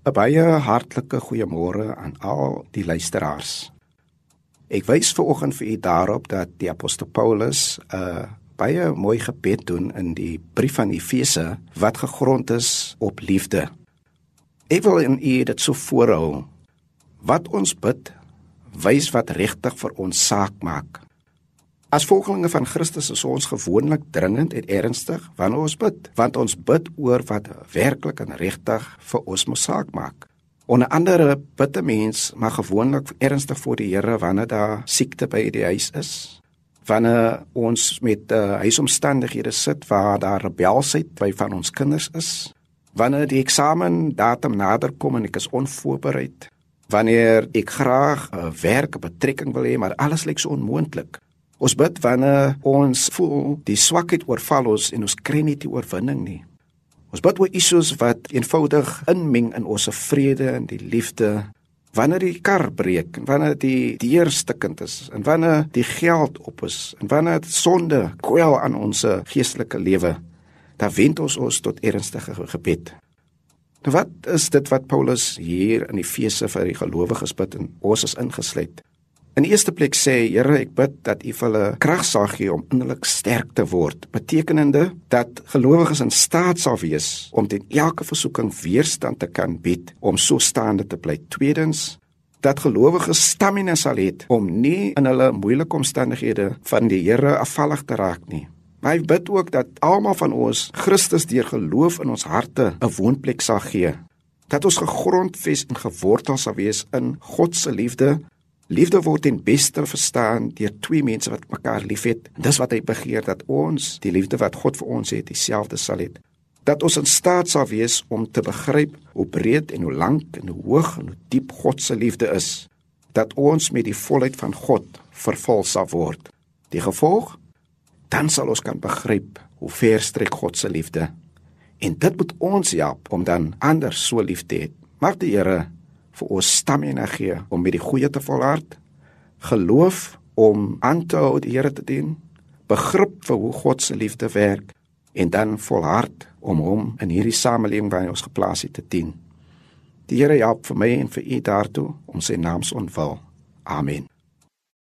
'n Baie hartlike goeiemôre aan al die luisteraars. Ek wys ver oggend vir u daarop dat die apostel Paulus 'n baie mooi gebed doen in die brief aan Efese wat gegrond is op liefde. Ek wil in u dit so voorhou. Wat ons bid, wys wat regtig vir ons saak maak. As volgelinge van Christus is ons gewoonlik dringend en ernstig wanneer ons bid, want ons bid oor wat werklik en regtig vir ons moet saak maak. Onder andere bid 'n mens maar gewoonlik ernstig voor die Here wanneer daar siekte by die huis is, wanneer ons met uh, huisomstandighede sit waar daar rebelsheid by van ons kinders is, wanneer die eksamen datum nader kom en ek is onvoorbereid, wanneer ek graag 'n uh, werk, betrekking wil hê maar alles lyk so onmoontlik. Ons bid wanneer ons voel die swakheid oorval ons en ons kry nie die oorwinning nie. Ons bid oor issues wat eenvoudig inmeng in ons vrede en die liefde. Wanneer die kar breek, wanneer die deur stikkend is, en wanneer die geld op is, en wanneer sonde kwel aan ons geestelike lewe, dan wend ons ons tot ernstige gebed. Nou wat is dit wat Paulus hier in Efese vir die gelowiges bid en ons is ingesluit? In eerste plek sê Here, ek bid dat U hulle krag sal gee om innerlik sterk te word, betekenende dat gelowiges in staat sal wees om teen elke versoeking weerstand te kan bied om so staande te bly. Tweedens, dat gelowiges stamina sal hê om nie in hulle moeilike omstandighede van die Here afvallig te raak nie. Maar hy bid ook dat almal van ons Christus deur geloof in ons harte 'n woonplek sal gee. Dat ons gegrondves en gewortel sal wees in God se liefde Liefde word ten beste verstaan deur twee mense wat mekaar liefhet. Dis wat hy begeer dat ons die liefde wat God vir ons het, dieselfde sal hê. Dat ons in staat sal wees om te begryp hoe breed en hoe lank en hoe hoog en hoe diep God se liefde is. Dat ons met die volheid van God vervul sal word. Die gevolg dan sal ons kan begryp hoe ver strek God se liefde. En dit moet ons help om dan ander so lief te hê. Mag die Here vir ons stamina gee om met die goeie te volhard, geloof om aan te hou die Here te dien, begrip vir hoe God se liefde werk en dan volhard om hom in hierdie samelewing waarin ons geplaas het te dien. Die Here help vir my en vir u daartoe om sy naam se ontwil. Amen.